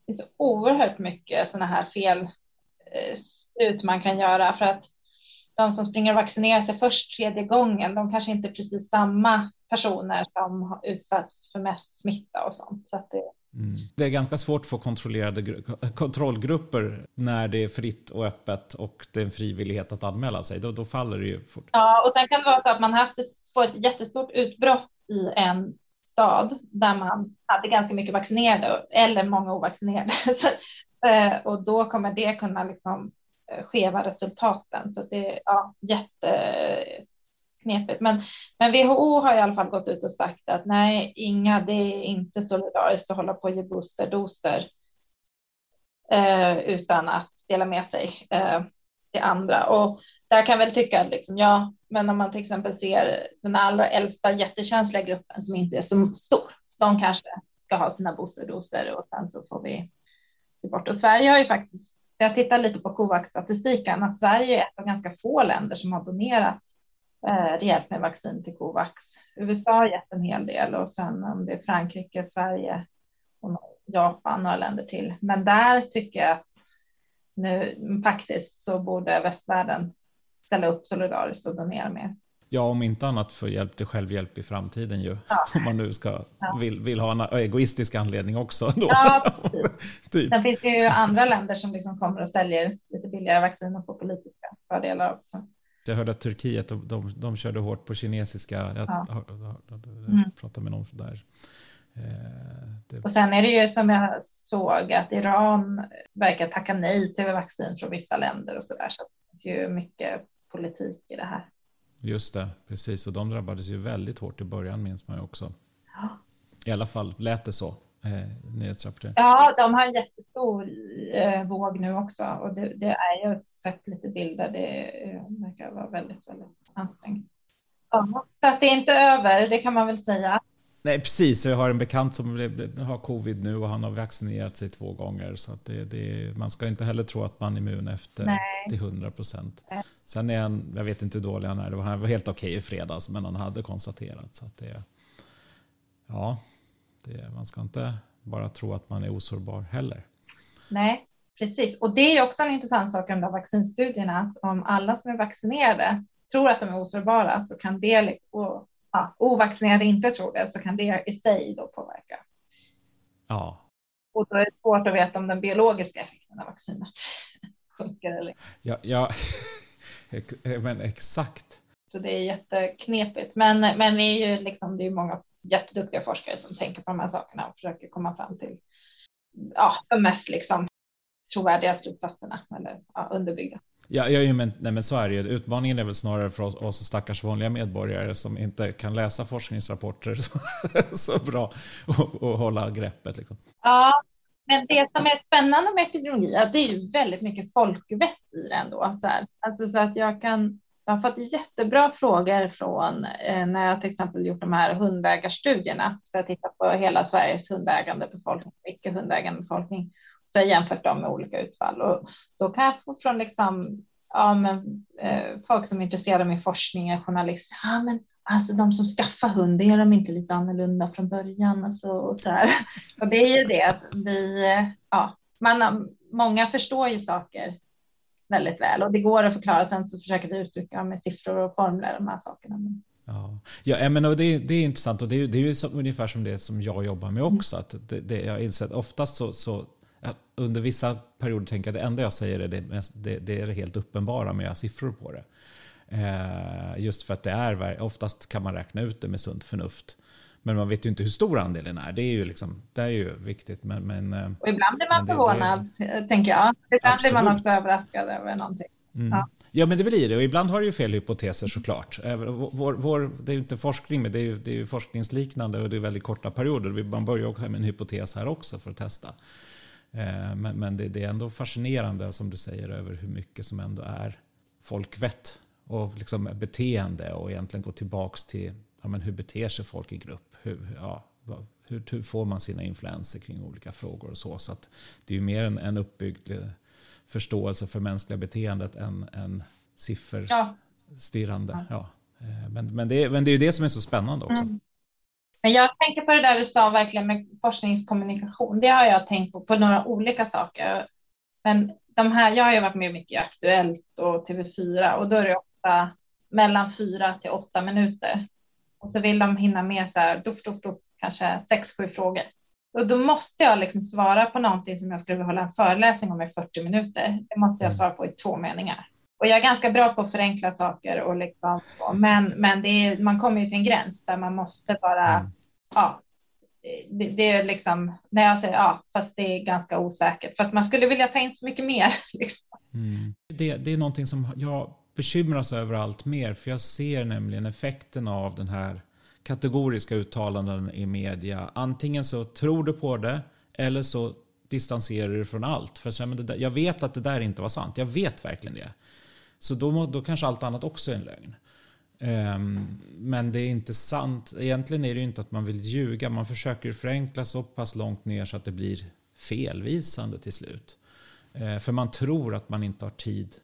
finns oerhört mycket sådana här fel eh, man kan göra för att de som springer och vaccinerar sig först tredje gången, de kanske inte är precis samma personer som har utsatts för mest smitta och sånt. Så det, Mm. Det är ganska svårt att få kontrollerade kontrollgrupper när det är fritt och öppet och det är en frivillighet att anmäla sig. Då, då faller det ju fort. Ja, och sen kan det vara så att man haft ett jättestort utbrott i en stad där man hade ganska mycket vaccinerade eller många ovaccinerade. eh, och då kommer det kunna liksom Eh, skeva resultaten. Så det är ja, jätteknepigt. Men, men WHO har i alla fall gått ut och sagt att nej, inga, det är inte solidariskt att hålla på och ge boosterdoser eh, utan att dela med sig eh, till andra. Och där kan jag väl tycka liksom, ja, men om man till exempel ser den allra äldsta jättekänsliga gruppen som inte är så stor, de kanske ska ha sina boosterdoser och sen så får vi bort. Och Sverige har ju faktiskt, jag tittar lite på Covax-statistiken, att Sverige är ett av ganska få länder som har donerat eh, rejält med vaccin till Covax. USA har gett en hel del och sen om det är Frankrike, Sverige och Japan, några länder till. Men där tycker jag att nu faktiskt så borde västvärlden ställa upp solidariskt och donera mer. Ja, om inte annat för hjälp till självhjälp i framtiden ju. Ja. Om man nu ska, ja. vill, vill ha en egoistisk anledning också. Då. Ja, typ. Sen finns det ju andra länder som liksom kommer och säljer lite billigare vaccin och får politiska fördelar också. Jag hörde att Turkiet, de, de, de körde hårt på kinesiska. Jag ja. mm. pratade med någon där. Eh, det... Och sen är det ju som jag såg att Iran verkar tacka nej till vaccin från vissa länder och så där. Så det finns ju mycket politik i det här. Just det, precis. Och de drabbades ju väldigt hårt i början minns man ju också. Ja. I alla fall lät det så. Eh, nyhetsrapportering. Ja, de har en jättestor eh, våg nu också och det, det är jag har sett lite bilder. Det eh, verkar vara väldigt, väldigt ansträngt. Ja, så att det är inte över, det kan man väl säga. Nej, precis. Jag har en bekant som har covid nu och han har vaccinerat sig två gånger. Så det, det, man ska inte heller tro att man är immun efter Nej. till 100 procent. Sen är han, jag vet inte hur dålig han är, han var helt okej i fredags men han hade konstaterat. Så att det, ja, det, man ska inte bara tro att man är osårbar heller. Nej, precis. Och det är också en intressant sak om de vaccinstudierna, att om alla som är vaccinerade tror att de är osårbara så kan det, och ja, ovaccinerade inte tror det så kan det i sig då påverka. Ja. Och då är det svårt att veta om den biologiska effekten av vaccinet sjunker eller Ja, ja. men exakt. Så det är jätteknepigt. Men, men vi är ju liksom, det är många jätteduktiga forskare som tänker på de här sakerna och försöker komma fram till ja, de mest liksom trovärdiga slutsatserna eller ja, underbyggda. Ja, ja men, nej, men så är det ju. Utmaningen är väl snarare för oss, oss stackars vanliga medborgare som inte kan läsa forskningsrapporter så, så bra och, och hålla greppet. Liksom. Ja, men det som är spännande med epidemiologi är att det är ju väldigt mycket folkvett i det ändå. Så, här. Alltså, så att jag kan jag har fått jättebra frågor från eh, när jag till exempel gjort de här hundägarstudierna. Så jag tittar på hela Sveriges hundägande befolkning, icke hundägande befolkning. Så jag jämfört dem med olika utfall och då kan jag få från liksom, ja, men, eh, folk som är intresserade av min forskning, journalister. Ja, men alltså de som skaffar hund, är de inte lite annorlunda från början? Alltså, och så här. Och det är ju det att vi, ja, man, många förstår ju saker väldigt väl och det går att förklara. Sen så försöker vi uttrycka med siffror och formler de här sakerna. Ja, ja eh, men det, det är intressant och det är, det är ju som, ungefär som det som jag jobbar med också. Att det, det, jag inser att oftast så, så under vissa perioder tänker jag att det enda jag säger är det, det, det är det helt uppenbara med siffror på det. Eh, just för att det är, oftast kan man räkna ut det med sunt förnuft. Men man vet ju inte hur stor andelen är. Det är ju, liksom, det är ju viktigt. Men, men, eh, och ibland blir man förvånad, det, tänker jag. Ibland absolut. blir man också överraskad över någonting. Mm. Ja. ja, men det blir det. Och ibland har det ju fel hypoteser såklart. Vår, vår, det är ju inte forskning, men det är ju, det är ju forskningsliknande och det är väldigt korta perioder. Man börjar också med en hypotes här också för att testa. Eh, men, men det, det, är ändå fascinerande, som du säger, över hur mycket som ändå är folkvett och liksom beteende och egentligen gå tillbaks till ja, men hur beter sig folk i grupp? Hur, ja, hur, hur får man sina influenser kring olika frågor och så. Så att det är ju mer en, en uppbyggd förståelse för mänskliga beteendet än, än sifferstirrande. Ja. ja. Eh, men, men, det, men det är ju det som är så spännande också. Mm. Men jag tänker på det där du sa verkligen med forskningskommunikation. Det har jag tänkt på på några olika saker. Men de här, jag har ju varit med mycket i Aktuellt och TV4 och då är det ofta mellan fyra till åtta minuter. Och så vill de hinna med så här, doff, doff, doff, kanske sex, sju frågor. Och då måste jag liksom svara på någonting som jag skulle hålla en föreläsning om i 40 minuter. Det måste jag mm. svara på i två meningar. Och jag är ganska bra på att förenkla saker och liksom, men, men det är, man kommer ju till en gräns där man måste bara, mm. ja, det, det, är liksom, när jag säger ja, fast det är ganska osäkert, fast man skulle vilja ta in så mycket mer. Liksom. Mm. Det, det är någonting som jag bekymras över allt mer, för jag ser nämligen effekten av den här kategoriska uttalanden i media. Antingen så tror du på det eller så distanserar du från allt. För jag vet att det där inte var sant. Jag vet verkligen det. Så då, då kanske allt annat också är en lögn. Um, men det är inte sant. Egentligen är det ju inte att man vill ljuga. Man försöker förenkla så pass långt ner så att det blir felvisande till slut. Uh, för man tror att man inte har tid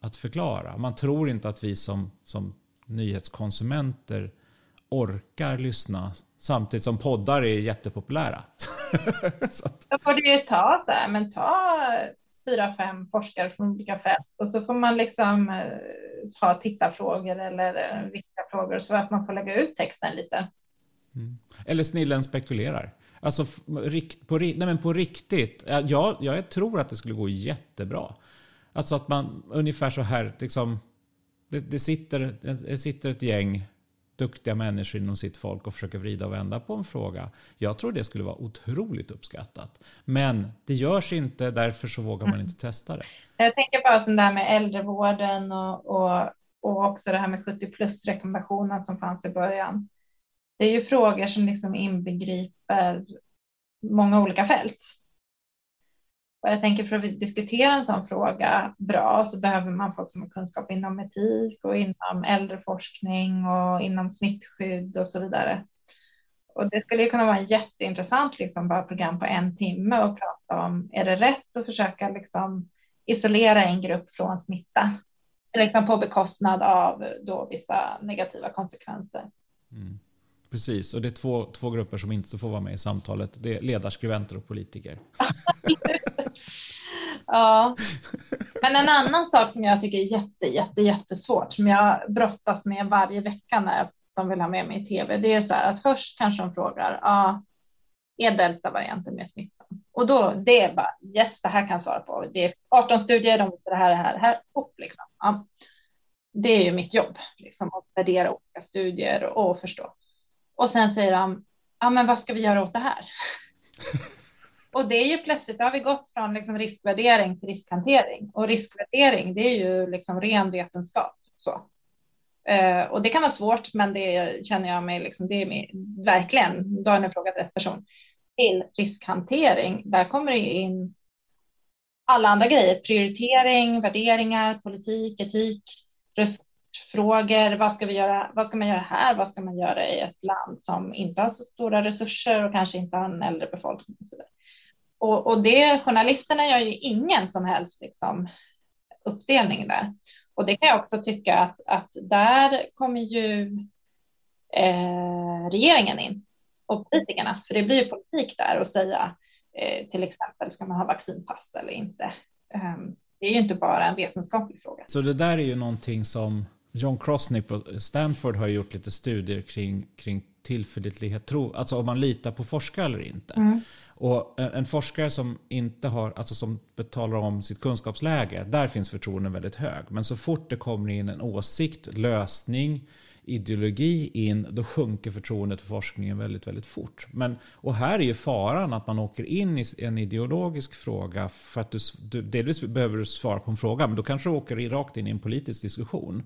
att förklara. Man tror inte att vi som, som nyhetskonsumenter orkar lyssna samtidigt som poddar är jättepopulära. så att... Då får ju ta så här, men ta fyra, fem forskare från olika fält och så får man liksom eh, ha tittarfrågor eller eh, viktiga frågor så att man får lägga ut texten lite. Mm. Eller snillen spekulerar. Alltså på, nej men på riktigt. Jag, jag tror att det skulle gå jättebra. Alltså att man ungefär så här, liksom, det, det, sitter, det sitter ett gäng duktiga människor inom sitt folk och försöker vrida och vända på en fråga. Jag tror det skulle vara otroligt uppskattat. Men det görs inte, därför så vågar man inte testa det. Jag tänker bara som det här med äldrevården och, och, och också det här med 70 plus rekommendationen som fanns i början. Det är ju frågor som liksom inbegriper många olika fält. Och jag tänker för att diskutera en sån fråga bra så behöver man folk som har kunskap inom etik och inom äldreforskning och inom smittskydd och så vidare. Och det skulle kunna vara en jätteintressant liksom, bara program på en timme och prata om är det rätt att försöka liksom, isolera en grupp från smitta? Liksom på bekostnad av då vissa negativa konsekvenser. Mm. Precis, och det är två, två grupper som inte får vara med i samtalet. Det är ledarskribenter och politiker. ja, men en annan sak som jag tycker är jätte, jätte, jättesvårt, som jag brottas med varje vecka när de vill ha med mig i tv, det är så här att först kanske de frågar, ja, är deltavarianten mer smittsam? Och då, det är bara, yes, det här kan jag svara på. Det är 18 studier, de det här, det här, det här, och liksom. Ja. Det är ju mitt jobb, liksom, att värdera olika studier och förstå. Och sen säger de, ja men vad ska vi göra åt det här? och det är ju plötsligt, då har vi gått från liksom riskvärdering till riskhantering. Och riskvärdering, det är ju liksom ren vetenskap. Så. Eh, och det kan vara svårt, men det känner jag mig, liksom, det är mig, verkligen, då har ni frågat rätt person. Till riskhantering, där kommer det in alla andra grejer, prioritering, värderingar, politik, etik, resursfrågor. Vad ska vi göra? Vad ska man göra här? Vad ska man göra i ett land som inte har så stora resurser och kanske inte har en äldre befolkning? Och, så och, och det, journalisterna gör ju ingen som helst liksom, uppdelning där. Och det kan jag också tycka att, att där kommer ju eh, regeringen in och politikerna, för det blir ju politik där och säga eh, till exempel ska man ha vaccinpass eller inte. Um, det är ju inte bara en vetenskaplig fråga. Så det där är ju någonting som John Crosney på Stanford har gjort lite studier kring, kring tillförlitlighet, tro, alltså om man litar på forskare eller inte. Mm. Och en forskare som inte har, alltså som betalar om sitt kunskapsläge, där finns förtroenden väldigt hög. Men så fort det kommer in en åsikt, lösning, ideologi in, då sjunker förtroendet för forskningen väldigt, väldigt fort. Men, och här är ju faran att man åker in i en ideologisk fråga för att du, du delvis behöver du svara på en fråga, men då kanske du åker rakt in i en politisk diskussion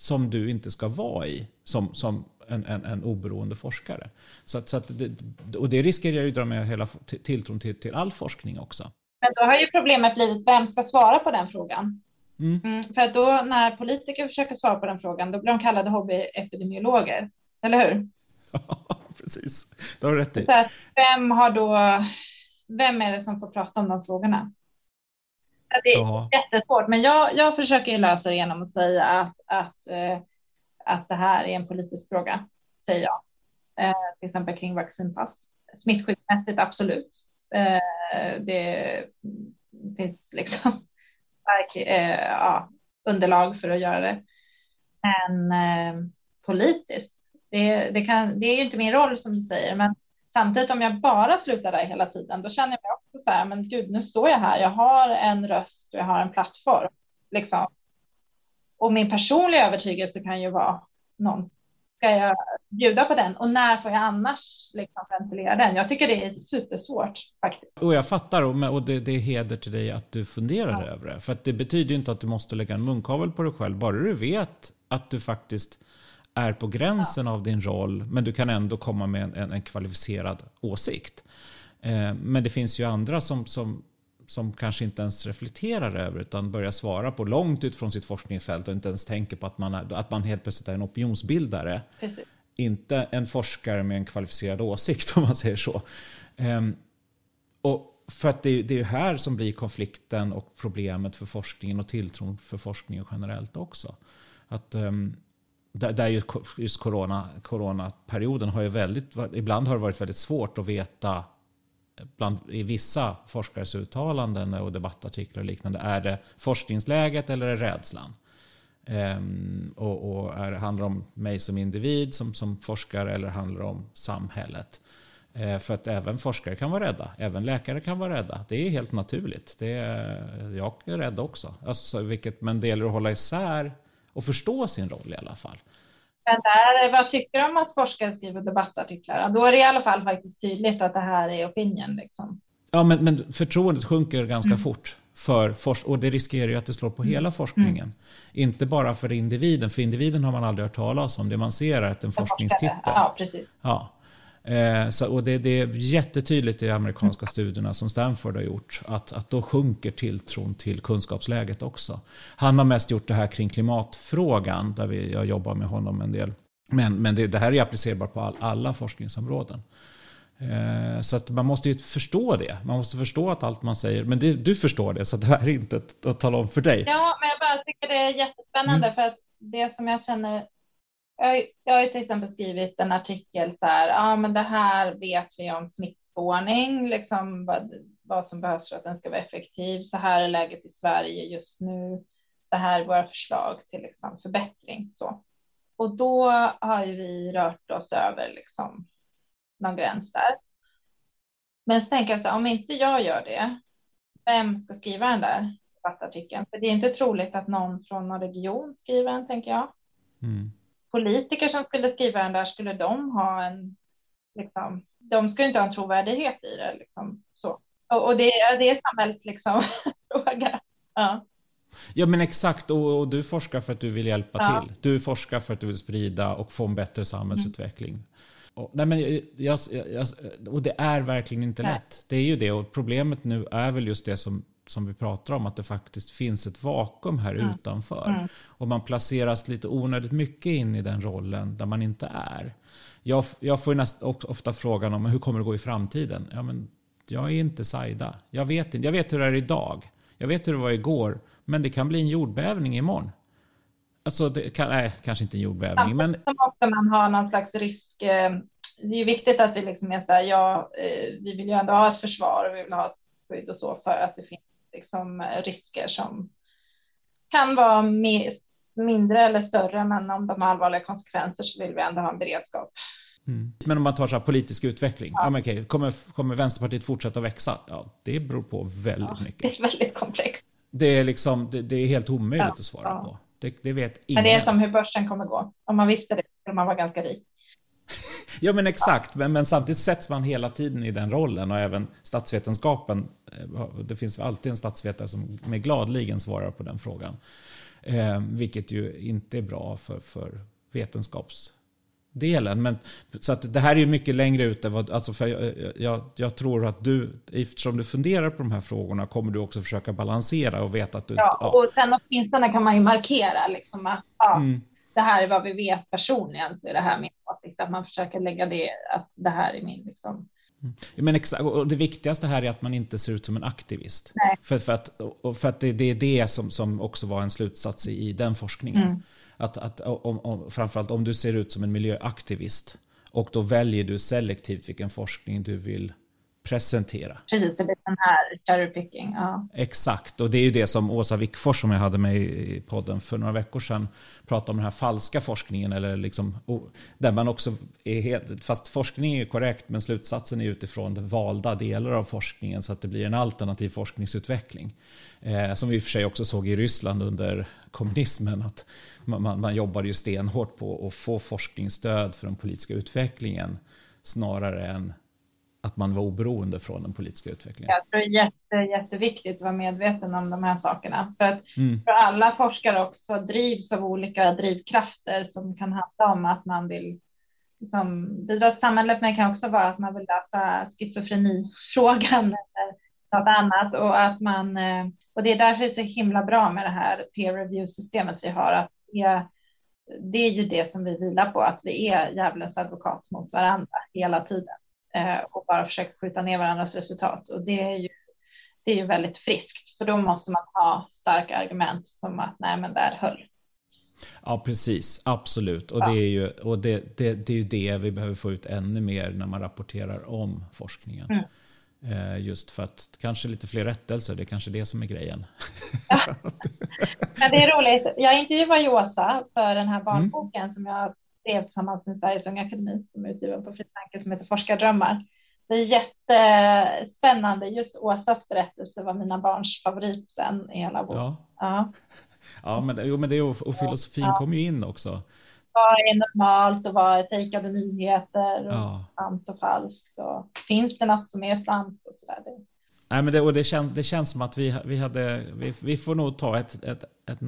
som du inte ska vara i som, som en, en, en oberoende forskare. Så att, så att det, och det riskerar ju att dra med hela tilltron till, till all forskning också. Men då har ju problemet blivit vem ska svara på den frågan? Mm. Mm, för att då när politiker försöker svara på den frågan, då blir de kallade hobbyepidemiologer, eller hur? Ja, precis. Det har du rätt i. Så att vem har då, vem är det som får prata om de frågorna? Det är Aha. jättesvårt, men jag, jag försöker lösa det genom att säga att, att, eh, att det här är en politisk fråga, säger jag. Eh, till exempel kring vaccinpass. Smittskyddsmässigt, absolut. Eh, det finns liksom stark eh, ja, underlag för att göra det. Men eh, politiskt, det, det, kan, det är ju inte min roll som du säger, men samtidigt om jag bara slutar där hela tiden, då känner jag mig också så här, men gud, nu står jag här, jag har en röst och jag har en plattform. Liksom. Och min personliga övertygelse kan ju vara någon ska jag bjuda på den och när får jag annars liksom ventilera den? Jag tycker det är supersvårt faktiskt. Och jag fattar och det, det är heder till dig att du funderar ja. över det. För det betyder ju inte att du måste lägga en munkavel på dig själv, bara du vet att du faktiskt är på gränsen ja. av din roll, men du kan ändå komma med en, en kvalificerad åsikt. Eh, men det finns ju andra som, som som kanske inte ens reflekterar över utan börjar svara på långt ut från sitt forskningsfält och inte ens tänker på att man, är, att man helt plötsligt är en opinionsbildare. Precis. Inte en forskare med en kvalificerad åsikt om man säger så. Um, och för att det, det är här som blir konflikten och problemet för forskningen och tilltron för forskningen generellt också. Att, um, där, där just corona, coronaperioden har ju väldigt, ibland har det varit väldigt svårt att veta bland, i vissa forskares uttalanden och debattartiklar och liknande. Är det forskningsläget eller är det rädslan? Ehm, och, och är, handlar det om mig som individ, som, som forskare eller handlar det om samhället? Ehm, för att även forskare kan vara rädda, även läkare kan vara rädda. Det är helt naturligt. Det är, jag är rädd också. Alltså, vilket, men det gäller att hålla isär och förstå sin roll i alla fall. Men där, vad tycker du om att forskare skriver debattartiklar? Då är det i alla fall faktiskt tydligt att det här är opinion. Liksom. Ja, men, men förtroendet sjunker ganska mm. fort. För forsk och det riskerar ju att det slår på hela mm. forskningen. Mm. Inte bara för individen, för individen har man aldrig hört talas om. Det man ser är att en forskningstitel. Ja, precis. Ja. Eh, så, och det, det, är jättetydligt i amerikanska studierna som Stanford har gjort att, att då sjunker tilltron till kunskapsläget också. Han har mest gjort det här kring klimatfrågan där vi, jag jobbar med honom en del. Men, men det, det här är applicerbart på all, alla forskningsområden. Eh, så att man måste ju förstå det. Man måste förstå att allt man säger, men det, du förstår det så det här är inte att, att tala om för dig. Ja, men jag bara tycker det är jättespännande mm. för att det som jag känner jag, jag har till exempel skrivit en artikel så här, ja ah, men det här vet vi om smittspårning, liksom vad, vad som behövs för att den ska vara effektiv. Så här är läget i Sverige just nu. Det här är våra förslag till liksom förbättring. Så. Och då har ju vi rört oss över liksom någon gräns där. Men så tänker jag så här, om inte jag gör det, vem ska skriva den där debattartikeln? För det är inte troligt att någon från någon region skriver den, tänker jag. Mm politiker som skulle skriva den där, skulle de ha en, liksom, de skulle inte ha en trovärdighet i det. Liksom, så. Och, och det, det är samhälls liksom, fråga. Ja. Ja men exakt, och, och, du forskar för att du vill hjälpa ja. till. Du forskar för att du vill sprida och få en bättre samhällsutveckling. Mm. Och, nej men jag, jag, och det är verkligen inte nej. lätt. Det är ju det och problemet nu är väl just det som som vi pratar om, att det faktiskt finns ett vakuum här mm. utanför. Mm. Och man placeras lite onödigt mycket in i den rollen där man inte är. Jag, jag får näst, ofta frågan om hur kommer det gå i framtiden? Ja, men jag är inte Saida. Jag vet, inte. jag vet hur det är idag. Jag vet hur det var igår. Men det kan bli en jordbävning imorgon. Alltså, det kan, nej, kanske inte en jordbävning. Men... Så måste man ha någon slags risk. Eh, det är ju viktigt att vi liksom är så här, ja, eh, vi vill ju ändå ha ett försvar och vi vill ha ett skydd och så för att det finns liksom risker som kan vara mindre eller större, men om de har allvarliga konsekvenser så vill vi ändå ha en beredskap. Mm. Men om man tar så politisk utveckling, ja. Ja, okay. kommer, kommer Vänsterpartiet fortsätta växa? Ja, det beror på väldigt ja, mycket. Det är väldigt komplext. Det är, liksom, det, det är helt omöjligt att svara på. Det, det, vet ingen. Men det är som hur börsen kommer gå. Om man visste det skulle man vara ganska rik. ja men exakt, men, men, samtidigt sätts man hela tiden i den rollen och även statsvetenskapen. Eh, det finns alltid en statsvetare som med gladligen svarar på den frågan. Eh, vilket ju inte är bra för, för vetenskapsdelen. Men, så att det här är ju mycket längre ut. Alltså för jag, jag, jag, tror att du, eftersom du funderar på de här frågorna, kommer du också försöka balansera och veta att du... Ja, ja. och sen åtminstone kan man ju markera liksom att ja, mm. det här är vad vi vet personligen, så är det här min åsikt att man försöker lägga det, att det här är min liksom. Men exakt, och det viktigaste här är att man inte ser ut som en aktivist. Nej. För, för, att, för att det, det är det som, som också var en slutsats i, i den forskningen. Mm. Att, att, om, om, framförallt om du ser ut som en miljöaktivist och då väljer du selektivt vilken forskning du vill presentera. Precis, det blir den här cherry picking. Ja. Exakt, och det är ju det som Åsa Wickfors som jag hade med i podden för några veckor sedan pratade om den här falska forskningen. Eller liksom, där man också är helt, fast forskningen är korrekt men slutsatsen är utifrån valda delar av forskningen så att det blir en alternativ forskningsutveckling. Eh, som vi i och för sig också såg i Ryssland under kommunismen. att man, man, man jobbade ju stenhårt på att få forskningsstöd för den politiska utvecklingen snarare än att man var oberoende från den politiska utvecklingen. Jag tror det är jätte, jätteviktigt att vara medveten om de här sakerna. För att mm. för alla forskare också drivs av olika drivkrafter som kan handla om att man vill liksom, bidra till samhället, men kan också vara att man vill lösa schizofrenifrågan eller något annat. Och, att man, eh, och det är därför det är så himla bra med det här peer review-systemet vi har. Att det, det är ju det som vi vilar på, att vi är djävulens advokat mot varandra hela tiden. Eh, och bara försöka skjuta ner varandras resultat. Och det är ju, det är ju väldigt friskt, för då måste man ha starka argument som att nej, men där höll. Ja, precis. Absolut. Och, ja. det, är ju, och det, det, det, är ju det vi behöver få ut ännu mer när man rapporterar om forskningen. Mm. Eh, just för att kanske lite fler rättelser, det är kanske det som är grejen. Ja. Men det är roligt. Jag intervjuade Josa för den här barnboken mm. som jag skrev tillsammans med Sveriges Unga Akademi som är utgiven på Fritanken som heter Forskardrömmar. Det är jättespännande. Just Åsas berättelse var mina barns favorit sen i hela boken. Ja. Ja. ja, men, jo, men det och, och filosofin ja. kommer ju in också. Vad är normalt och vad är fejkade nyheter och ja. sant och falskt och finns det något som är sant och så där. Nej, men det, och det, kän, det känns som att vi, vi, hade, vi, vi får nog ta ett, ett, ett,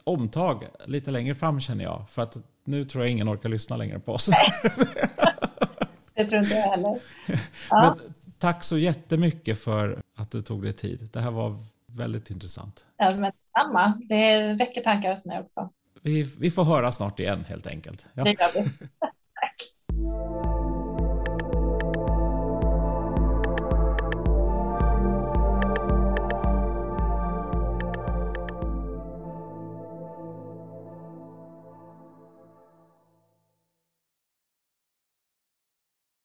ett omtag lite längre fram känner jag. För att nu tror jag ingen orkar lyssna längre på oss. det tror inte jag heller. Ja. Men, tack så jättemycket för att du tog dig tid. Det här var väldigt intressant. Ja, men samma. Det väcker tankar hos mig också. Vi, vi får höra snart igen helt enkelt. Ja. Det gör vi.